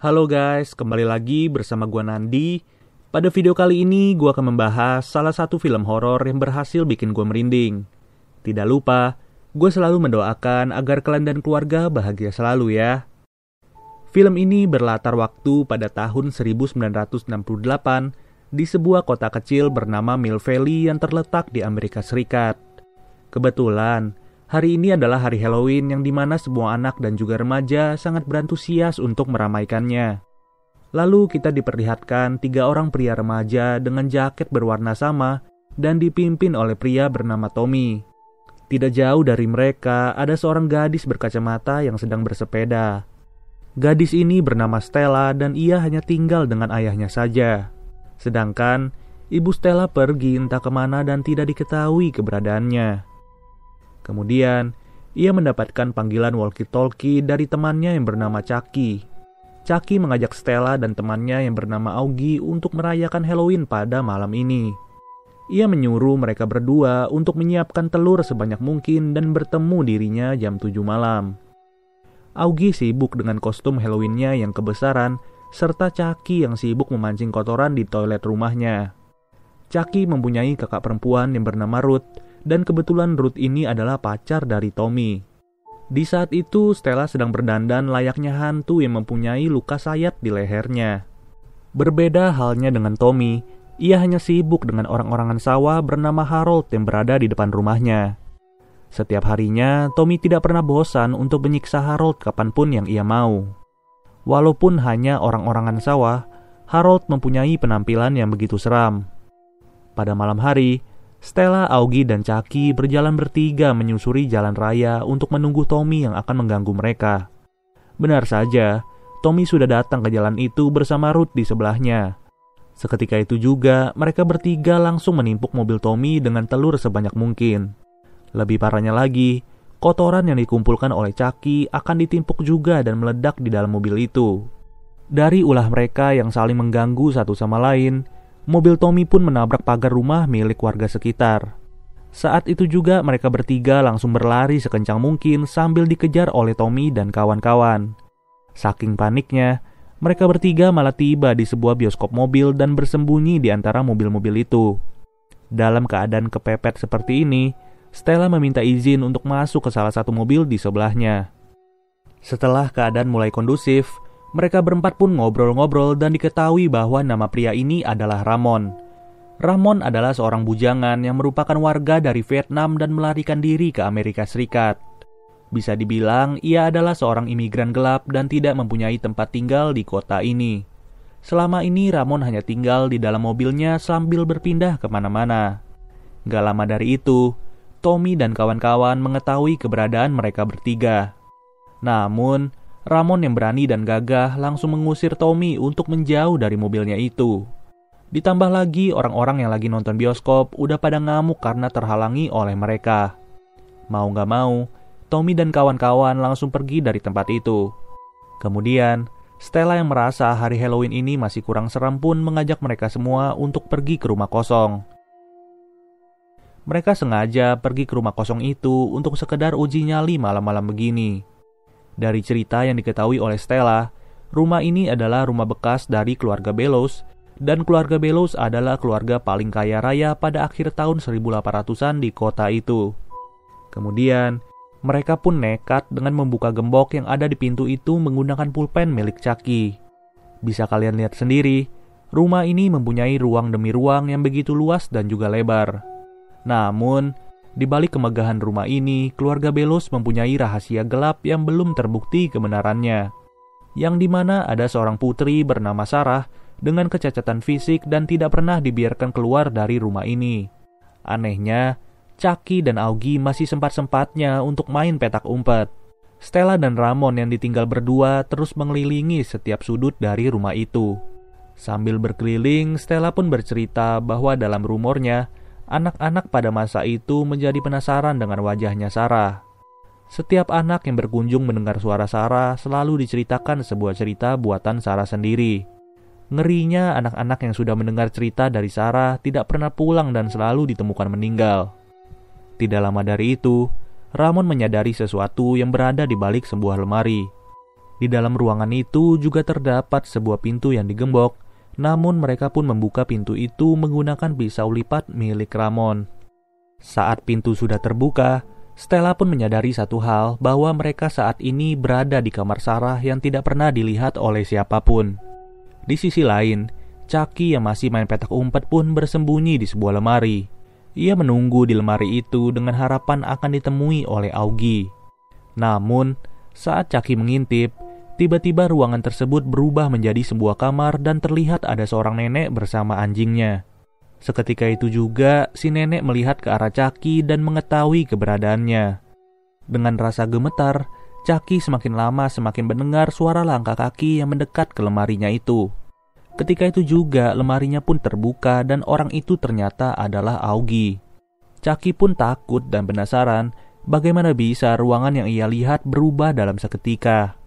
Halo guys, kembali lagi bersama gua Nandi. Pada video kali ini gua akan membahas salah satu film horor yang berhasil bikin gua merinding. Tidak lupa, gue selalu mendoakan agar kalian dan keluarga bahagia selalu ya. Film ini berlatar waktu pada tahun 1968 di sebuah kota kecil bernama Mill Valley yang terletak di Amerika Serikat. Kebetulan, Hari ini adalah hari Halloween yang di mana semua anak dan juga remaja sangat berantusias untuk meramaikannya. Lalu kita diperlihatkan tiga orang pria remaja dengan jaket berwarna sama dan dipimpin oleh pria bernama Tommy. Tidak jauh dari mereka ada seorang gadis berkacamata yang sedang bersepeda. Gadis ini bernama Stella dan ia hanya tinggal dengan ayahnya saja. Sedangkan ibu Stella pergi entah ke mana dan tidak diketahui keberadaannya. Kemudian, ia mendapatkan panggilan walkie-talkie dari temannya yang bernama Chucky. Chucky mengajak Stella dan temannya yang bernama Augie untuk merayakan Halloween pada malam ini. Ia menyuruh mereka berdua untuk menyiapkan telur sebanyak mungkin dan bertemu dirinya jam 7 malam. Augie sibuk dengan kostum Halloweennya yang kebesaran, serta Chucky yang sibuk memancing kotoran di toilet rumahnya. Chucky mempunyai kakak perempuan yang bernama Ruth, dan kebetulan Ruth ini adalah pacar dari Tommy. Di saat itu, Stella sedang berdandan layaknya hantu yang mempunyai luka sayat di lehernya. Berbeda halnya dengan Tommy, ia hanya sibuk dengan orang-orangan sawah bernama Harold yang berada di depan rumahnya. Setiap harinya, Tommy tidak pernah bosan untuk menyiksa Harold kapan pun yang ia mau. Walaupun hanya orang-orangan sawah, Harold mempunyai penampilan yang begitu seram. Pada malam hari, Stella, Augie, dan Chucky berjalan bertiga menyusuri jalan raya untuk menunggu Tommy yang akan mengganggu mereka. Benar saja, Tommy sudah datang ke jalan itu bersama Ruth di sebelahnya. Seketika itu juga, mereka bertiga langsung menimpuk mobil Tommy dengan telur sebanyak mungkin. Lebih parahnya lagi, kotoran yang dikumpulkan oleh Chucky akan ditimpuk juga dan meledak di dalam mobil itu. Dari ulah mereka yang saling mengganggu satu sama lain, mobil Tommy pun menabrak pagar rumah milik warga sekitar. Saat itu juga mereka bertiga langsung berlari sekencang mungkin sambil dikejar oleh Tommy dan kawan-kawan. Saking paniknya, mereka bertiga malah tiba di sebuah bioskop mobil dan bersembunyi di antara mobil-mobil itu. Dalam keadaan kepepet seperti ini, Stella meminta izin untuk masuk ke salah satu mobil di sebelahnya. Setelah keadaan mulai kondusif, mereka berempat pun ngobrol-ngobrol dan diketahui bahwa nama pria ini adalah Ramon. Ramon adalah seorang bujangan yang merupakan warga dari Vietnam dan melarikan diri ke Amerika Serikat. Bisa dibilang ia adalah seorang imigran gelap dan tidak mempunyai tempat tinggal di kota ini. Selama ini Ramon hanya tinggal di dalam mobilnya sambil berpindah ke mana-mana. Gak lama dari itu, Tommy dan kawan-kawan mengetahui keberadaan mereka bertiga. Namun, Ramon yang berani dan gagah langsung mengusir Tommy untuk menjauh dari mobilnya itu. Ditambah lagi orang-orang yang lagi nonton bioskop udah pada ngamuk karena terhalangi oleh mereka. Mau gak mau, Tommy dan kawan-kawan langsung pergi dari tempat itu. Kemudian, Stella yang merasa hari Halloween ini masih kurang seram pun mengajak mereka semua untuk pergi ke rumah kosong. Mereka sengaja pergi ke rumah kosong itu untuk sekedar uji nyali malam-malam begini. Dari cerita yang diketahui oleh Stella, rumah ini adalah rumah bekas dari keluarga Belos, dan keluarga Belos adalah keluarga paling kaya raya pada akhir tahun 1800-an di kota itu. Kemudian, mereka pun nekat dengan membuka gembok yang ada di pintu itu menggunakan pulpen milik Chucky. Bisa kalian lihat sendiri, rumah ini mempunyai ruang demi ruang yang begitu luas dan juga lebar. Namun, di balik kemegahan rumah ini, keluarga Belos mempunyai rahasia gelap yang belum terbukti kebenarannya. Yang di mana ada seorang putri bernama Sarah dengan kecacatan fisik dan tidak pernah dibiarkan keluar dari rumah ini. Anehnya, Chucky dan Augie masih sempat-sempatnya untuk main petak umpet. Stella dan Ramon yang ditinggal berdua terus mengelilingi setiap sudut dari rumah itu. Sambil berkeliling, Stella pun bercerita bahwa dalam rumornya, anak-anak pada masa itu menjadi penasaran dengan wajahnya Sarah. Setiap anak yang berkunjung mendengar suara Sarah selalu diceritakan sebuah cerita buatan Sarah sendiri. Ngerinya anak-anak yang sudah mendengar cerita dari Sarah tidak pernah pulang dan selalu ditemukan meninggal. Tidak lama dari itu, Ramon menyadari sesuatu yang berada di balik sebuah lemari. Di dalam ruangan itu juga terdapat sebuah pintu yang digembok, namun mereka pun membuka pintu itu menggunakan pisau lipat milik Ramon. Saat pintu sudah terbuka, Stella pun menyadari satu hal bahwa mereka saat ini berada di kamar Sarah yang tidak pernah dilihat oleh siapa pun. Di sisi lain, Chucky yang masih main petak umpet pun bersembunyi di sebuah lemari. Ia menunggu di lemari itu dengan harapan akan ditemui oleh Augie. Namun, saat Chucky mengintip, tiba-tiba ruangan tersebut berubah menjadi sebuah kamar dan terlihat ada seorang nenek bersama anjingnya. Seketika itu juga, si nenek melihat ke arah Caki dan mengetahui keberadaannya. Dengan rasa gemetar, Caki semakin lama semakin mendengar suara langkah kaki yang mendekat ke lemarinya itu. Ketika itu juga, lemarinya pun terbuka dan orang itu ternyata adalah Augie. Caki pun takut dan penasaran bagaimana bisa ruangan yang ia lihat berubah dalam seketika.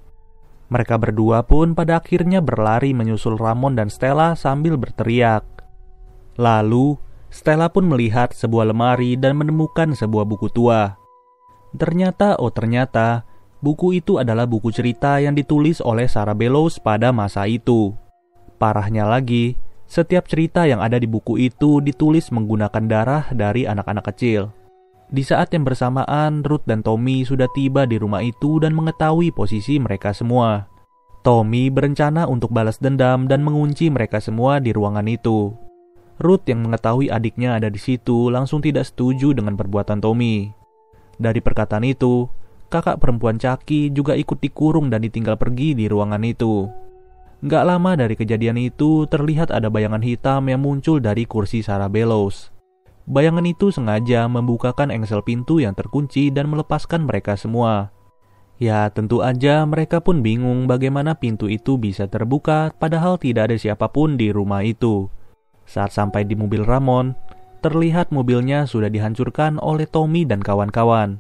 Mereka berdua pun pada akhirnya berlari menyusul Ramon dan Stella sambil berteriak. Lalu, Stella pun melihat sebuah lemari dan menemukan sebuah buku tua. Ternyata, oh ternyata, buku itu adalah buku cerita yang ditulis oleh Sarah Bellows pada masa itu. Parahnya lagi, setiap cerita yang ada di buku itu ditulis menggunakan darah dari anak-anak kecil. Di saat yang bersamaan, Ruth dan Tommy sudah tiba di rumah itu dan mengetahui posisi mereka semua. Tommy berencana untuk balas dendam dan mengunci mereka semua di ruangan itu. Ruth yang mengetahui adiknya ada di situ langsung tidak setuju dengan perbuatan Tommy. Dari perkataan itu, kakak perempuan Caki juga ikut dikurung dan ditinggal pergi di ruangan itu. Gak lama dari kejadian itu, terlihat ada bayangan hitam yang muncul dari kursi Sarah Bellows. Bayangan itu sengaja membukakan engsel pintu yang terkunci dan melepaskan mereka semua. Ya, tentu aja mereka pun bingung bagaimana pintu itu bisa terbuka padahal tidak ada siapa pun di rumah itu. Saat sampai di mobil Ramon, terlihat mobilnya sudah dihancurkan oleh Tommy dan kawan-kawan.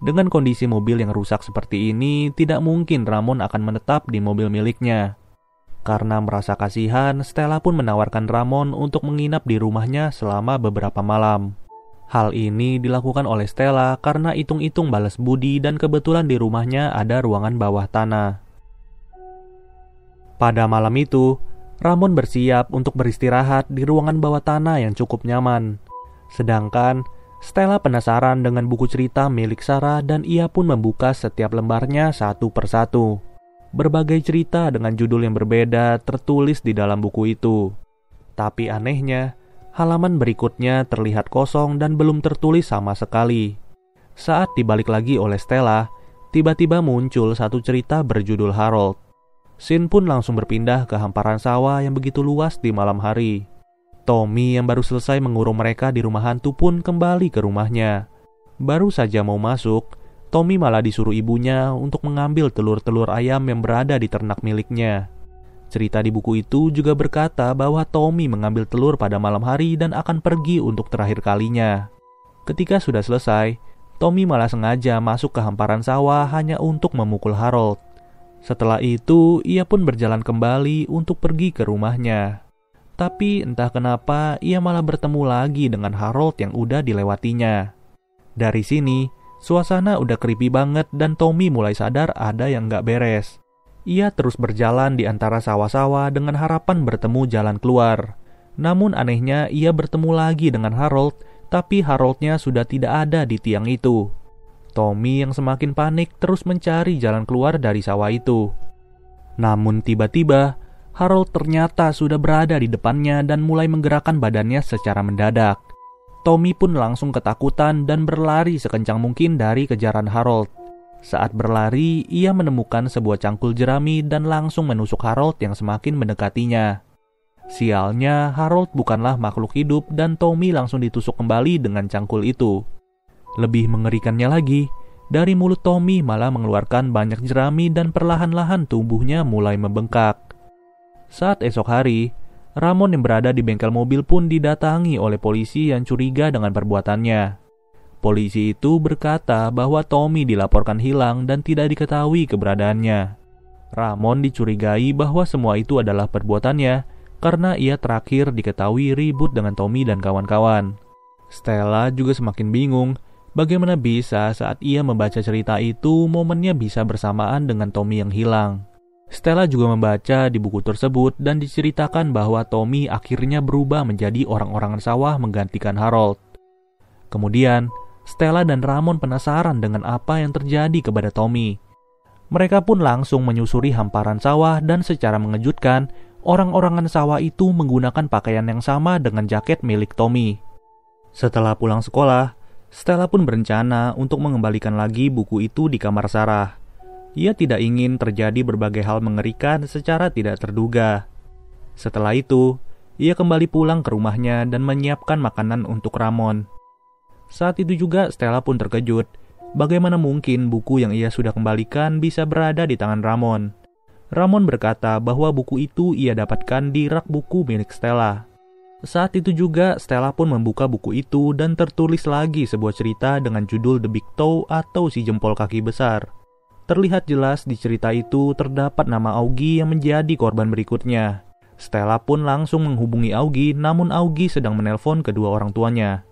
Dengan kondisi mobil yang rusak seperti ini, tidak mungkin Ramon akan menetap di mobil miliknya. Karena merasa kasihan, Stella pun menawarkan Ramon untuk menginap di rumahnya selama beberapa malam. Hal ini dilakukan oleh Stella karena hitung-hitung balas budi dan kebetulan di rumahnya ada ruangan bawah tanah. Pada malam itu, Ramon bersiap untuk beristirahat di ruangan bawah tanah yang cukup nyaman. Sedangkan Stella penasaran dengan buku cerita milik Sarah dan ia pun membuka setiap lembarnya satu persatu. Berbagai cerita dengan judul yang berbeda tertulis di dalam buku itu. Tapi anehnya, halaman berikutnya terlihat kosong dan belum tertulis sama sekali. Saat dibalik lagi oleh Stella, tiba-tiba muncul satu cerita berjudul Harold. Sin pun langsung berpindah ke hamparan sawah yang begitu luas di malam hari. Tommy yang baru selesai mengurung mereka di rumah hantu pun kembali ke rumahnya. Baru saja mau masuk, Tommy malah disuruh ibunya untuk mengambil telur-telur ayam yang berada di ternak miliknya. Cerita di buku itu juga berkata bahwa Tommy mengambil telur pada malam hari dan akan pergi untuk terakhir kalinya. Ketika sudah selesai, Tommy malah sengaja masuk ke hamparan sawah hanya untuk memukul Harold. Setelah itu, ia pun berjalan kembali untuk pergi ke rumahnya. Tapi entah kenapa ia malah bertemu lagi dengan Harold yang udah dilewatinya. Dari sini, suasana udah creepy banget dan Tommy mulai sadar ada yang gak beres. Ia terus berjalan di antara sawah-sawah dengan harapan bertemu jalan keluar. Namun anehnya ia bertemu lagi dengan Harold, tapi Haroldnya sudah tidak ada di tiang itu. Tommy yang semakin panik terus mencari jalan keluar dari sawah itu. Namun tiba-tiba, Harold ternyata sudah berada di depannya dan mulai menggerakkan badannya secara mendadak. Tommy pun langsung ketakutan dan berlari sekencang mungkin dari kejaran Harold. Saat berlari, ia menemukan sebuah cangkul jerami dan langsung menusuk Harold yang semakin mendekatinya. Sialnya, Harold bukanlah makhluk hidup dan Tommy langsung ditusuk kembali dengan cangkul itu. Lebih mengerikannya lagi, dari mulut Tommy malah mengeluarkan banyak jerami dan perlahan-lahan tubuhnya mulai membengkak. Saat esok hari, Ramon yang berada di bengkel mobil pun didatangi oleh polisi yang curiga dengan perbuatannya. Polisi itu berkata bahwa Tommy dilaporkan hilang dan tidak diketahui keberadaannya. Ramon dicurigai bahwa semua itu adalah perbuatannya karena ia terakhir diketahui ribut dengan Tommy dan kawan-kawan. Stella juga semakin bingung Bagaimana bisa saat ia membaca cerita itu, momennya bisa bersamaan dengan Tommy yang hilang. Stella juga membaca di buku tersebut dan diceritakan bahwa Tommy akhirnya berubah menjadi orang-orangan sawah menggantikan Harold. Kemudian, Stella dan Ramon penasaran dengan apa yang terjadi kepada Tommy. Mereka pun langsung menyusuri hamparan sawah dan secara mengejutkan, orang-orangan sawah itu menggunakan pakaian yang sama dengan jaket milik Tommy. Setelah pulang sekolah, Stella pun berencana untuk mengembalikan lagi buku itu di kamar Sarah. Ia tidak ingin terjadi berbagai hal mengerikan secara tidak terduga. Setelah itu, ia kembali pulang ke rumahnya dan menyiapkan makanan untuk Ramon. Saat itu juga Stella pun terkejut. Bagaimana mungkin buku yang ia sudah kembalikan bisa berada di tangan Ramon? Ramon berkata bahwa buku itu ia dapatkan di rak buku milik Stella. Saat itu juga Stella pun membuka buku itu dan tertulis lagi sebuah cerita dengan judul The Big Toe atau si jempol kaki besar. Terlihat jelas di cerita itu terdapat nama Augie yang menjadi korban berikutnya. Stella pun langsung menghubungi Augie namun Augie sedang menelpon kedua orang tuanya.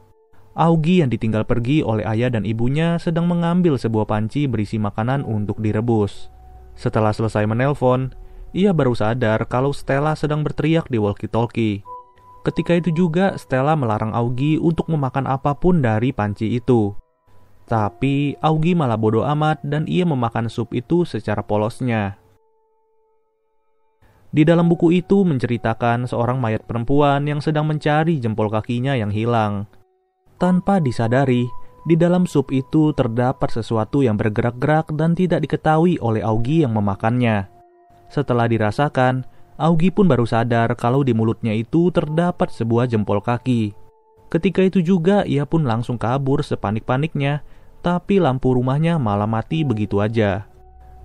Augie yang ditinggal pergi oleh ayah dan ibunya sedang mengambil sebuah panci berisi makanan untuk direbus. Setelah selesai menelpon, ia baru sadar kalau Stella sedang berteriak di walkie-talkie. Ketika itu juga Stella melarang Augie untuk memakan apa pun dari panci itu. Tapi Augie malah bodoh amat dan ia memakan sup itu secara polosnya. Di dalam buku itu menceritakan seorang mayat perempuan yang sedang mencari jempol kakinya yang hilang. Tanpa disadari, di dalam sup itu terdapat sesuatu yang bergerak-gerak dan tidak diketahui oleh Augie yang memakannya. Setelah dirasakan, Augie pun baru sadar kalau di mulutnya itu terdapat sebuah jempol kaki. Ketika itu juga ia pun langsung kabur sepanik-paniknya, tapi lampu rumahnya malah mati begitu aja.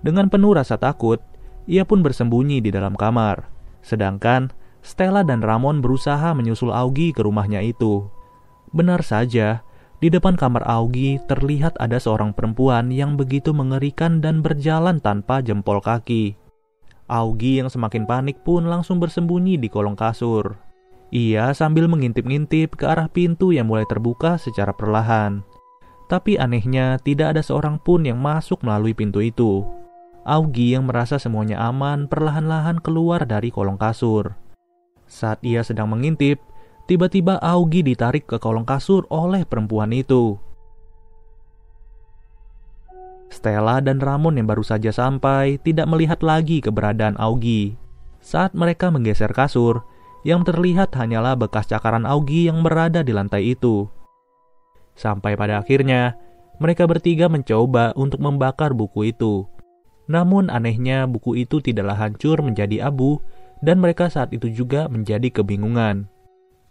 Dengan penuh rasa takut, ia pun bersembunyi di dalam kamar. Sedangkan Stella dan Ramon berusaha menyusul Augie ke rumahnya itu. Benar saja, di depan kamar Augie terlihat ada seorang perempuan yang begitu mengerikan dan berjalan tanpa jempol kaki. Augie yang semakin panik pun langsung bersembunyi di kolong kasur. Ia sambil mengintip-ngintip ke arah pintu yang mulai terbuka secara perlahan. Tapi anehnya tidak ada seorang pun yang masuk melalui pintu itu. Augie yang merasa semuanya aman perlahan-lahan keluar dari kolong kasur. Saat ia sedang mengintip, tiba-tiba Augie ditarik ke kolong kasur oleh perempuan itu. Stella dan Ramon yang baru saja sampai tidak melihat lagi keberadaan Augie. Saat mereka menggeser kasur, yang terlihat hanyalah bekas cakaran Augie yang berada di lantai itu. Sampai pada akhirnya, mereka bertiga mencoba untuk membakar buku itu. Namun anehnya buku itu tidaklah hancur menjadi abu dan mereka saat itu juga menjadi kebingungan.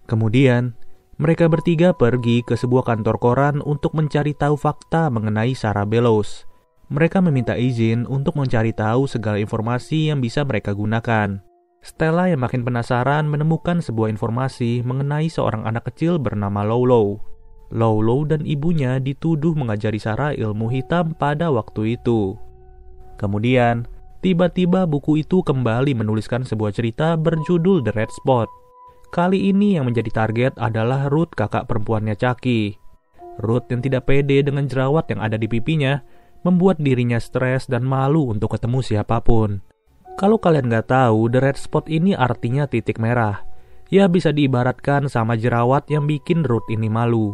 Kemudian, mereka bertiga pergi ke sebuah kantor koran untuk mencari tahu fakta mengenai Sarah Bellows. Mereka meminta izin untuk mencari tahu segala informasi yang bisa mereka gunakan. Stella yang makin penasaran menemukan sebuah informasi mengenai seorang anak kecil bernama Lolo. Lolo dan ibunya dituduh mengajari Sarah ilmu hitam pada waktu itu. Kemudian, tiba-tiba buku itu kembali menuliskan sebuah cerita berjudul The Red Spot. Kali ini yang menjadi target adalah Ruth kakak perempuannya Chucky. Ruth yang tidak pede dengan jerawat yang ada di pipinya membuat dirinya stres dan malu untuk ketemu siapa pun. Kalau kalian nggak tahu, the red spot ini artinya titik merah. Ya bisa diibaratkan sama jerawat yang bikin Ruth ini malu.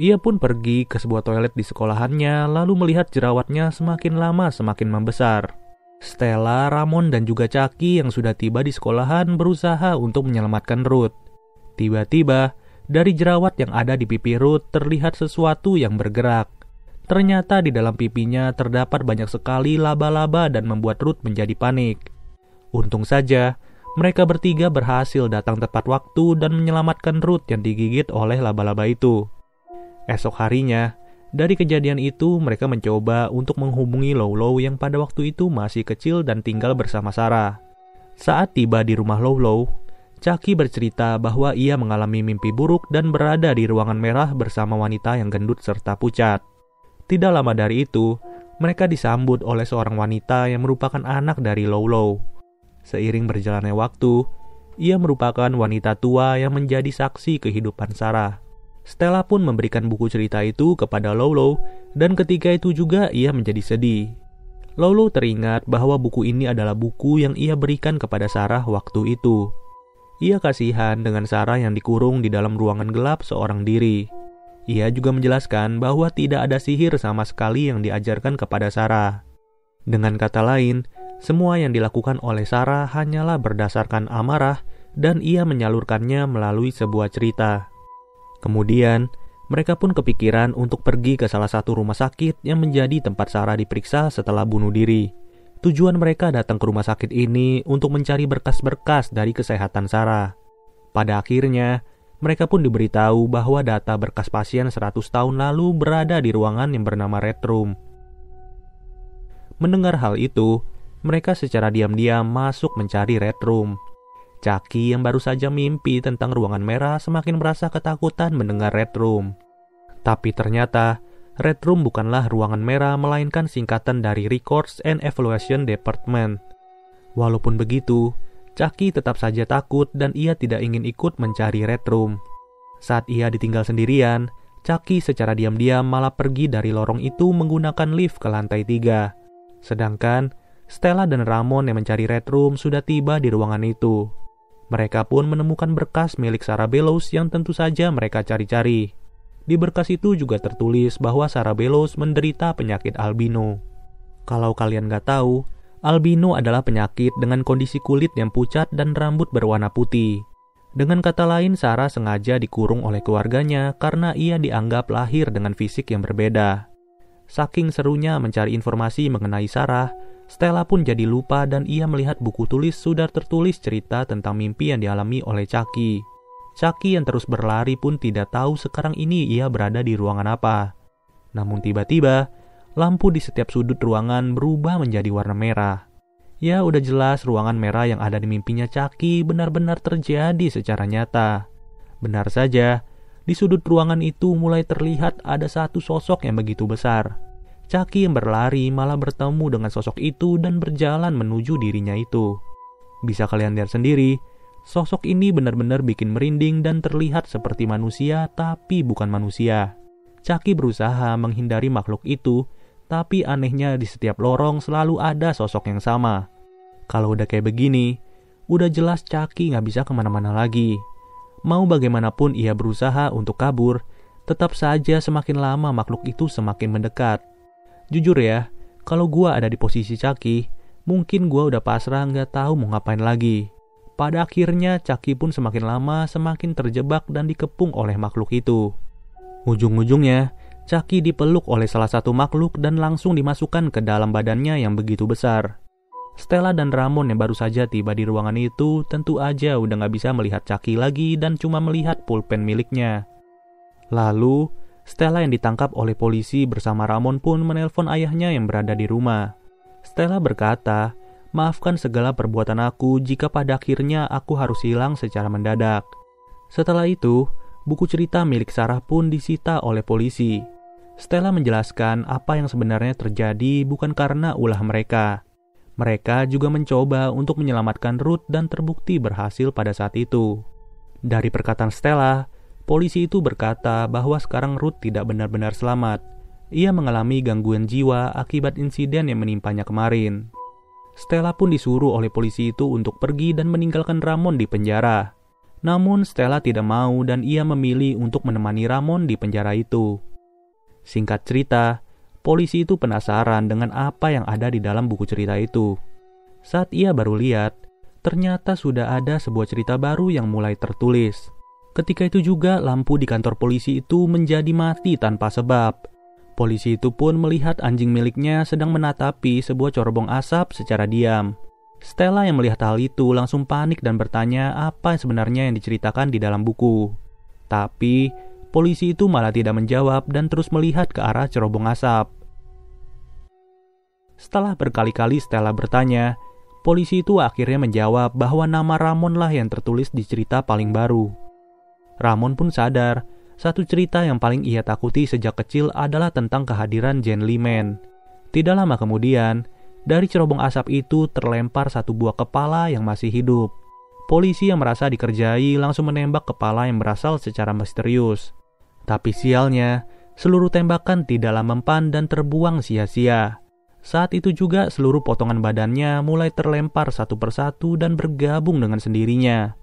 Ia pun pergi ke sebuah toilet di sekolahannya, lalu melihat jerawatnya semakin lama semakin membesar. Stella, Ramon, dan juga Chucky yang sudah tiba di sekolahan berusaha untuk menyelamatkan Ruth. Tiba-tiba, dari jerawat yang ada di pipi Ruth terlihat sesuatu yang bergerak. Ternyata di dalam pipinya terdapat banyak sekali laba-laba dan membuat Ruth menjadi panik. Untung saja, mereka bertiga berhasil datang tepat waktu dan menyelamatkan Ruth yang digigit oleh laba-laba itu. Esok harinya, dari kejadian itu mereka mencoba untuk menghubungi Lolo yang pada waktu itu masih kecil dan tinggal bersama Sarah. Saat tiba di rumah Lolo, Chucky bercerita bahwa ia mengalami mimpi buruk dan berada di ruangan merah bersama wanita yang gendut serta pucat. Tidak lama dari itu, mereka disambut oleh seorang wanita yang merupakan anak dari Lolo. Seiring berjalannya waktu, ia merupakan wanita tua yang menjadi saksi kehidupan Sarah. Stella pun memberikan buku cerita itu kepada Lolo dan ketika itu juga ia menjadi sedih. Lolo teringat bahwa buku ini adalah buku yang ia berikan kepada Sarah waktu itu. Ia kasihan dengan Sarah yang dikurung di dalam ruangan gelap seorang diri. Ia juga menjelaskan bahwa tidak ada sihir sama sekali yang diajarkan kepada Sarah. Dengan kata lain, semua yang dilakukan oleh Sarah hanyalah berdasarkan amarah dan ia menyalurkannya melalui sebuah cerita. Kemudian, mereka pun kepikiran untuk pergi ke salah satu rumah sakit yang menjadi tempat Sarah diperiksa setelah bunuh diri. Tujuan mereka datang ke rumah sakit ini untuk mencari berkas-berkas dari kesehatan Sarah. Pada akhirnya, mereka pun diberitahu bahwa data berkas pasien 100 tahun lalu berada di ruangan yang bernama Red Room. Mendengar hal itu, mereka secara diam-diam masuk mencari Red Room. Chucky yang baru saja mimpi tentang ruangan merah semakin merasa ketakutan mendengar Red Room. Tapi ternyata, Red Room bukanlah ruangan merah melainkan singkatan dari Records and Evaluation Department. Walaupun begitu, Chucky tetap saja takut dan ia tidak ingin ikut mencari Red Room. Saat ia ditinggal sendirian, Chucky secara diam-diam malah pergi dari lorong itu menggunakan lift ke lantai tiga. Sedangkan Stella dan Ramon yang mencari Red Room sudah tiba di ruangan itu. Mereka pun menemukan berkas milik Sarah Bellows yang tentu saja mereka cari-cari. Di berkas itu juga tertulis bahwa Sarah Bellows menderita penyakit albino. Kalau kalian gak tahu, albino adalah penyakit dengan kondisi kulit yang pucat dan rambut berwarna putih. Dengan kata lain, Sarah sengaja dikurung oleh keluarganya karena ia dianggap lahir dengan fisik yang berbeda. Saking serunya mencari informasi mengenai Sarah, Stella pun jadi lupa dan ia melihat buku tulis sudah tertulis cerita tentang mimpi yang dialami oleh Chucky. Chucky yang terus berlari pun tidak tahu sekarang ini ia berada di ruangan apa. Namun tiba-tiba, lampu di setiap sudut ruangan berubah menjadi warna merah. Ya udah jelas ruangan merah yang ada di mimpinya Chucky benar-benar terjadi secara nyata. Benar saja, di sudut ruangan itu mulai terlihat ada satu sosok yang begitu besar. Caki yang berlari malah bertemu dengan sosok itu dan berjalan menuju dirinya itu. Bisa kalian lihat sendiri, sosok ini benar-benar bikin merinding dan terlihat seperti manusia tapi bukan manusia. Caki berusaha menghindari makhluk itu, tapi anehnya di setiap lorong selalu ada sosok yang sama. Kalau udah kayak begini, udah jelas Caki nggak bisa ke mana-mana lagi. Mau bagaimanapun ia berusaha untuk kabur, tetap saja semakin lama makhluk itu semakin mendekat. Jujur ya, kalau gua ada di posisi Caki, mungkin gua udah pasrah nggak tahu mau ngapain lagi. Pada akhirnya Caki pun semakin lama semakin terjebak dan dikepung oleh makhluk itu. Ujung-ujungnya, Caki dipeluk oleh salah satu makhluk dan langsung dimasukkan ke dalam badannya yang begitu besar. Stella dan Ramon yang baru saja tiba di ruangan itu tentu aja udah nggak bisa melihat Caki lagi dan cuma melihat pulpen miliknya. Lalu, Stella yang ditangkap oleh polisi bersama Ramon pun menelpon ayahnya yang berada di rumah. Stella berkata, maafkan segala perbuatan aku jika pada akhirnya aku harus hilang secara mendadak. Setelah itu, buku cerita milik Sarah pun disita oleh polisi. Stella menjelaskan apa yang sebenarnya terjadi bukan karena ulah mereka. Mereka juga mencoba untuk menyelamatkan Ruth dan terbukti berhasil pada saat itu. Dari perkataan Stella, Polisi itu berkata bahwa sekarang Ruth tidak benar-benar selamat. Ia mengalami gangguan jiwa akibat insiden yang menimpanya kemarin. Stella pun disuruh oleh polisi itu untuk pergi dan meninggalkan Ramon di penjara. Namun Stella tidak mau dan ia memilih untuk menemani Ramon di penjara itu. Singkat cerita, polisi itu penasaran dengan apa yang ada di dalam buku cerita itu. Saat ia baru lihat, ternyata sudah ada sebuah cerita baru yang mulai tertulis. Ketika itu juga lampu di kantor polisi itu menjadi mati tanpa sebab. Polisi itu pun melihat anjing miliknya sedang menatapi sebuah corobong asap secara diam. Stella yang melihat hal itu langsung panik dan bertanya apa sebenarnya yang diceritakan di dalam buku. Tapi, polisi itu malah tidak menjawab dan terus melihat ke arah cerobong asap. Setelah berkali-kali Stella bertanya, polisi itu akhirnya menjawab bahwa nama Ramon lah yang tertulis di cerita paling baru. Ramon pun sadar, satu cerita yang paling ia takuti sejak kecil adalah tentang kehadiran Jen Liman. Tidak lama kemudian, dari cerobong asap itu terlempar satu buah kepala yang masih hidup. Polisi yang merasa dikerjai langsung menembak kepala yang berasal secara misterius. Tapi sialnya, seluruh tembakan tidaklah mempan dan terbuang sia-sia. Saat itu juga seluruh potongan badannya mulai terlempar satu persatu dan bergabung dengan sendirinya.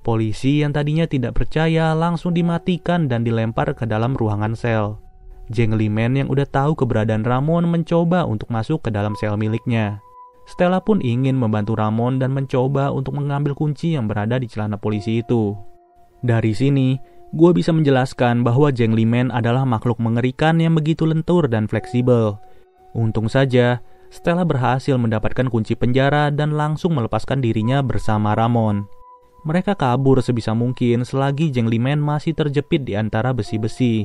Polisi yang tadinya tidak percaya langsung dimatikan dan dilempar ke dalam ruangan sel. Jeng Limen yang udah tahu keberadaan Ramon mencoba untuk masuk ke dalam sel miliknya. Stella pun ingin membantu Ramon dan mencoba untuk mengambil kunci yang berada di celana polisi itu. Dari sini, gue bisa menjelaskan bahwa Jeng Limen adalah makhluk mengerikan yang begitu lentur dan fleksibel Untung saja, Stella berhasil mendapatkan kunci penjara dan langsung melepaskan dirinya bersama Ramon. Mereka kabur sebisa mungkin selagi Jeng Limen masih terjepit di antara besi-besi.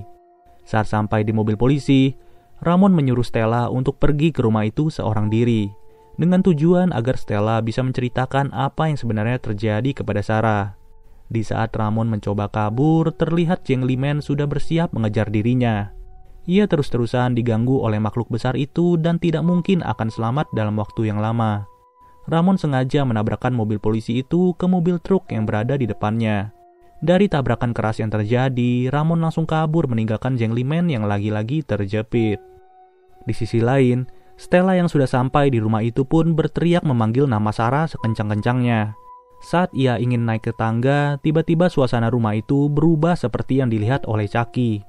Saat sampai di mobil polisi, Ramon menyuruh Stella untuk pergi ke rumah itu seorang diri, dengan tujuan agar Stella bisa menceritakan apa yang sebenarnya terjadi kepada Sarah. Di saat Ramon mencoba kabur, terlihat Jeng Limen sudah bersiap mengejar dirinya. Ia terus-terusan diganggu oleh makhluk besar itu dan tidak mungkin akan selamat dalam waktu yang lama. Ramon sengaja menabrakkan mobil polisi itu ke mobil truk yang berada di depannya. Dari tabrakan keras yang terjadi, Ramon langsung kabur meninggalkan Jeng Limen yang lagi-lagi terjepit. Di sisi lain, Stella yang sudah sampai di rumah itu pun berteriak memanggil nama Sarah sekencang-kencangnya. Saat ia ingin naik ke tangga, tiba-tiba suasana rumah itu berubah seperti yang dilihat oleh Chucky.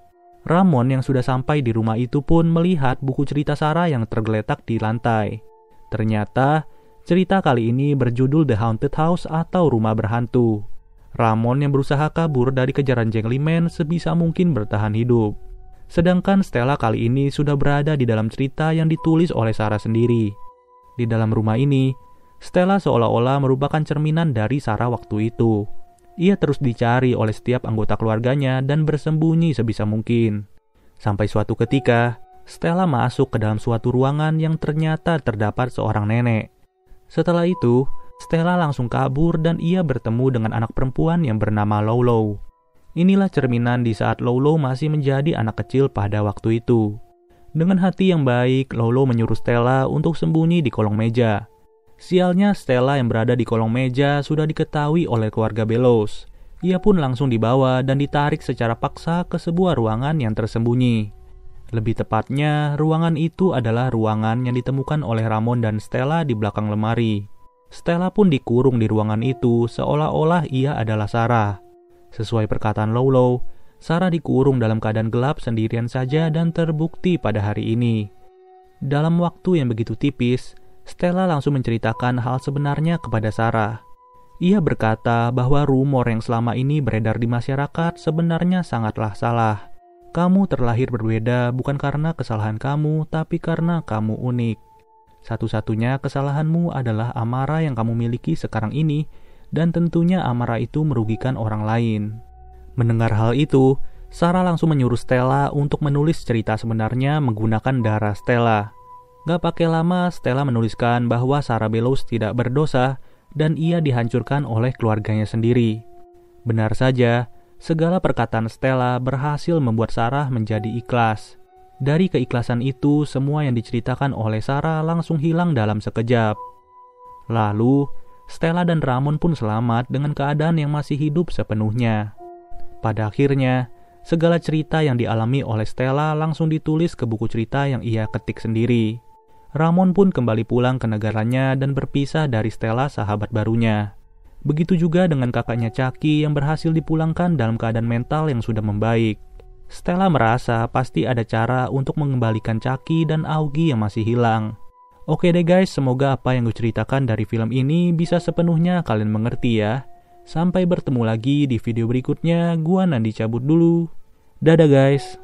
Ramon yang sudah sampai di rumah itu pun melihat buku cerita Sarah yang tergeletak di lantai. Ternyata, cerita kali ini berjudul The Haunted House atau Rumah Berhantu. Ramon yang berusaha kabur dari kejaran Jengliman sebisa mungkin bertahan hidup. Sedangkan Stella kali ini sudah berada di dalam cerita yang ditulis oleh Sarah sendiri. Di dalam rumah ini, Stella seolah-olah merupakan cerminan dari Sarah waktu itu. Ia terus dicari oleh setiap anggota keluarganya dan bersembunyi sebisa mungkin. Sampai suatu ketika, Stella masuk ke dalam suatu ruangan yang ternyata terdapat seorang nenek. Setelah itu, Stella langsung kabur dan ia bertemu dengan anak perempuan yang bernama Lolo. Inilah cerminan di saat Lolo masih menjadi anak kecil pada waktu itu. Dengan hati yang baik, Lolo menyuruh Stella untuk sembunyi di kolong meja. Sialnya Stella yang berada di kolong meja sudah diketahui oleh keluarga Belos. Ia pun langsung dibawa dan ditarik secara paksa ke sebuah ruangan yang tersembunyi. Lebih tepatnya, ruangan itu adalah ruangan yang ditemukan oleh Ramon dan Stella di belakang lemari. Stella pun dikurung di ruangan itu seolah-olah ia adalah Sarah. Sesuai perkataan Lolo, Sarah dikurung dalam keadaan gelap sendirian saja dan terbukti pada hari ini. Dalam waktu yang begitu tipis, Stella langsung menceritakan hal sebenarnya kepada Sarah. Ia berkata bahwa rumor yang selama ini beredar di masyarakat sebenarnya sangatlah salah. Kamu terlahir berbeda bukan karena kesalahan kamu, tapi karena kamu unik. Satu-satunya kesalahanmu adalah amarah yang kamu miliki sekarang ini, dan tentunya amarah itu merugikan orang lain. Mendengar hal itu, Sarah langsung menyuruh Stella untuk menulis cerita sebenarnya menggunakan darah Stella. Gak pakai lama, Stella menuliskan bahwa Sarah Belos tidak berdosa dan ia dihancurkan oleh keluarganya sendiri. Benar saja, segala perkataan Stella berhasil membuat Sarah menjadi ikhlas. Dari keikhlasan itu, semua yang diceritakan oleh Sarah langsung hilang dalam sekejap. Lalu, Stella dan Ramon pun selamat dengan keadaan yang masih hidup sepenuhnya. Pada akhirnya, segala cerita yang dialami oleh Stella langsung ditulis ke buku cerita yang ia ketik sendiri. Ramon pun kembali pulang ke negaranya dan berpisah dari Stella sahabat barunya. Begitu juga dengan kakaknya Chucky yang berhasil dipulangkan dalam keadaan mental yang sudah membaik. Stella merasa pasti ada cara untuk mengembalikan Chucky dan Augie yang masih hilang. Oke deh guys, semoga apa yang gue ceritakan dari film ini bisa sepenuhnya kalian mengerti ya. Sampai bertemu lagi di video berikutnya, gua Nandi cabut dulu. Dadah guys.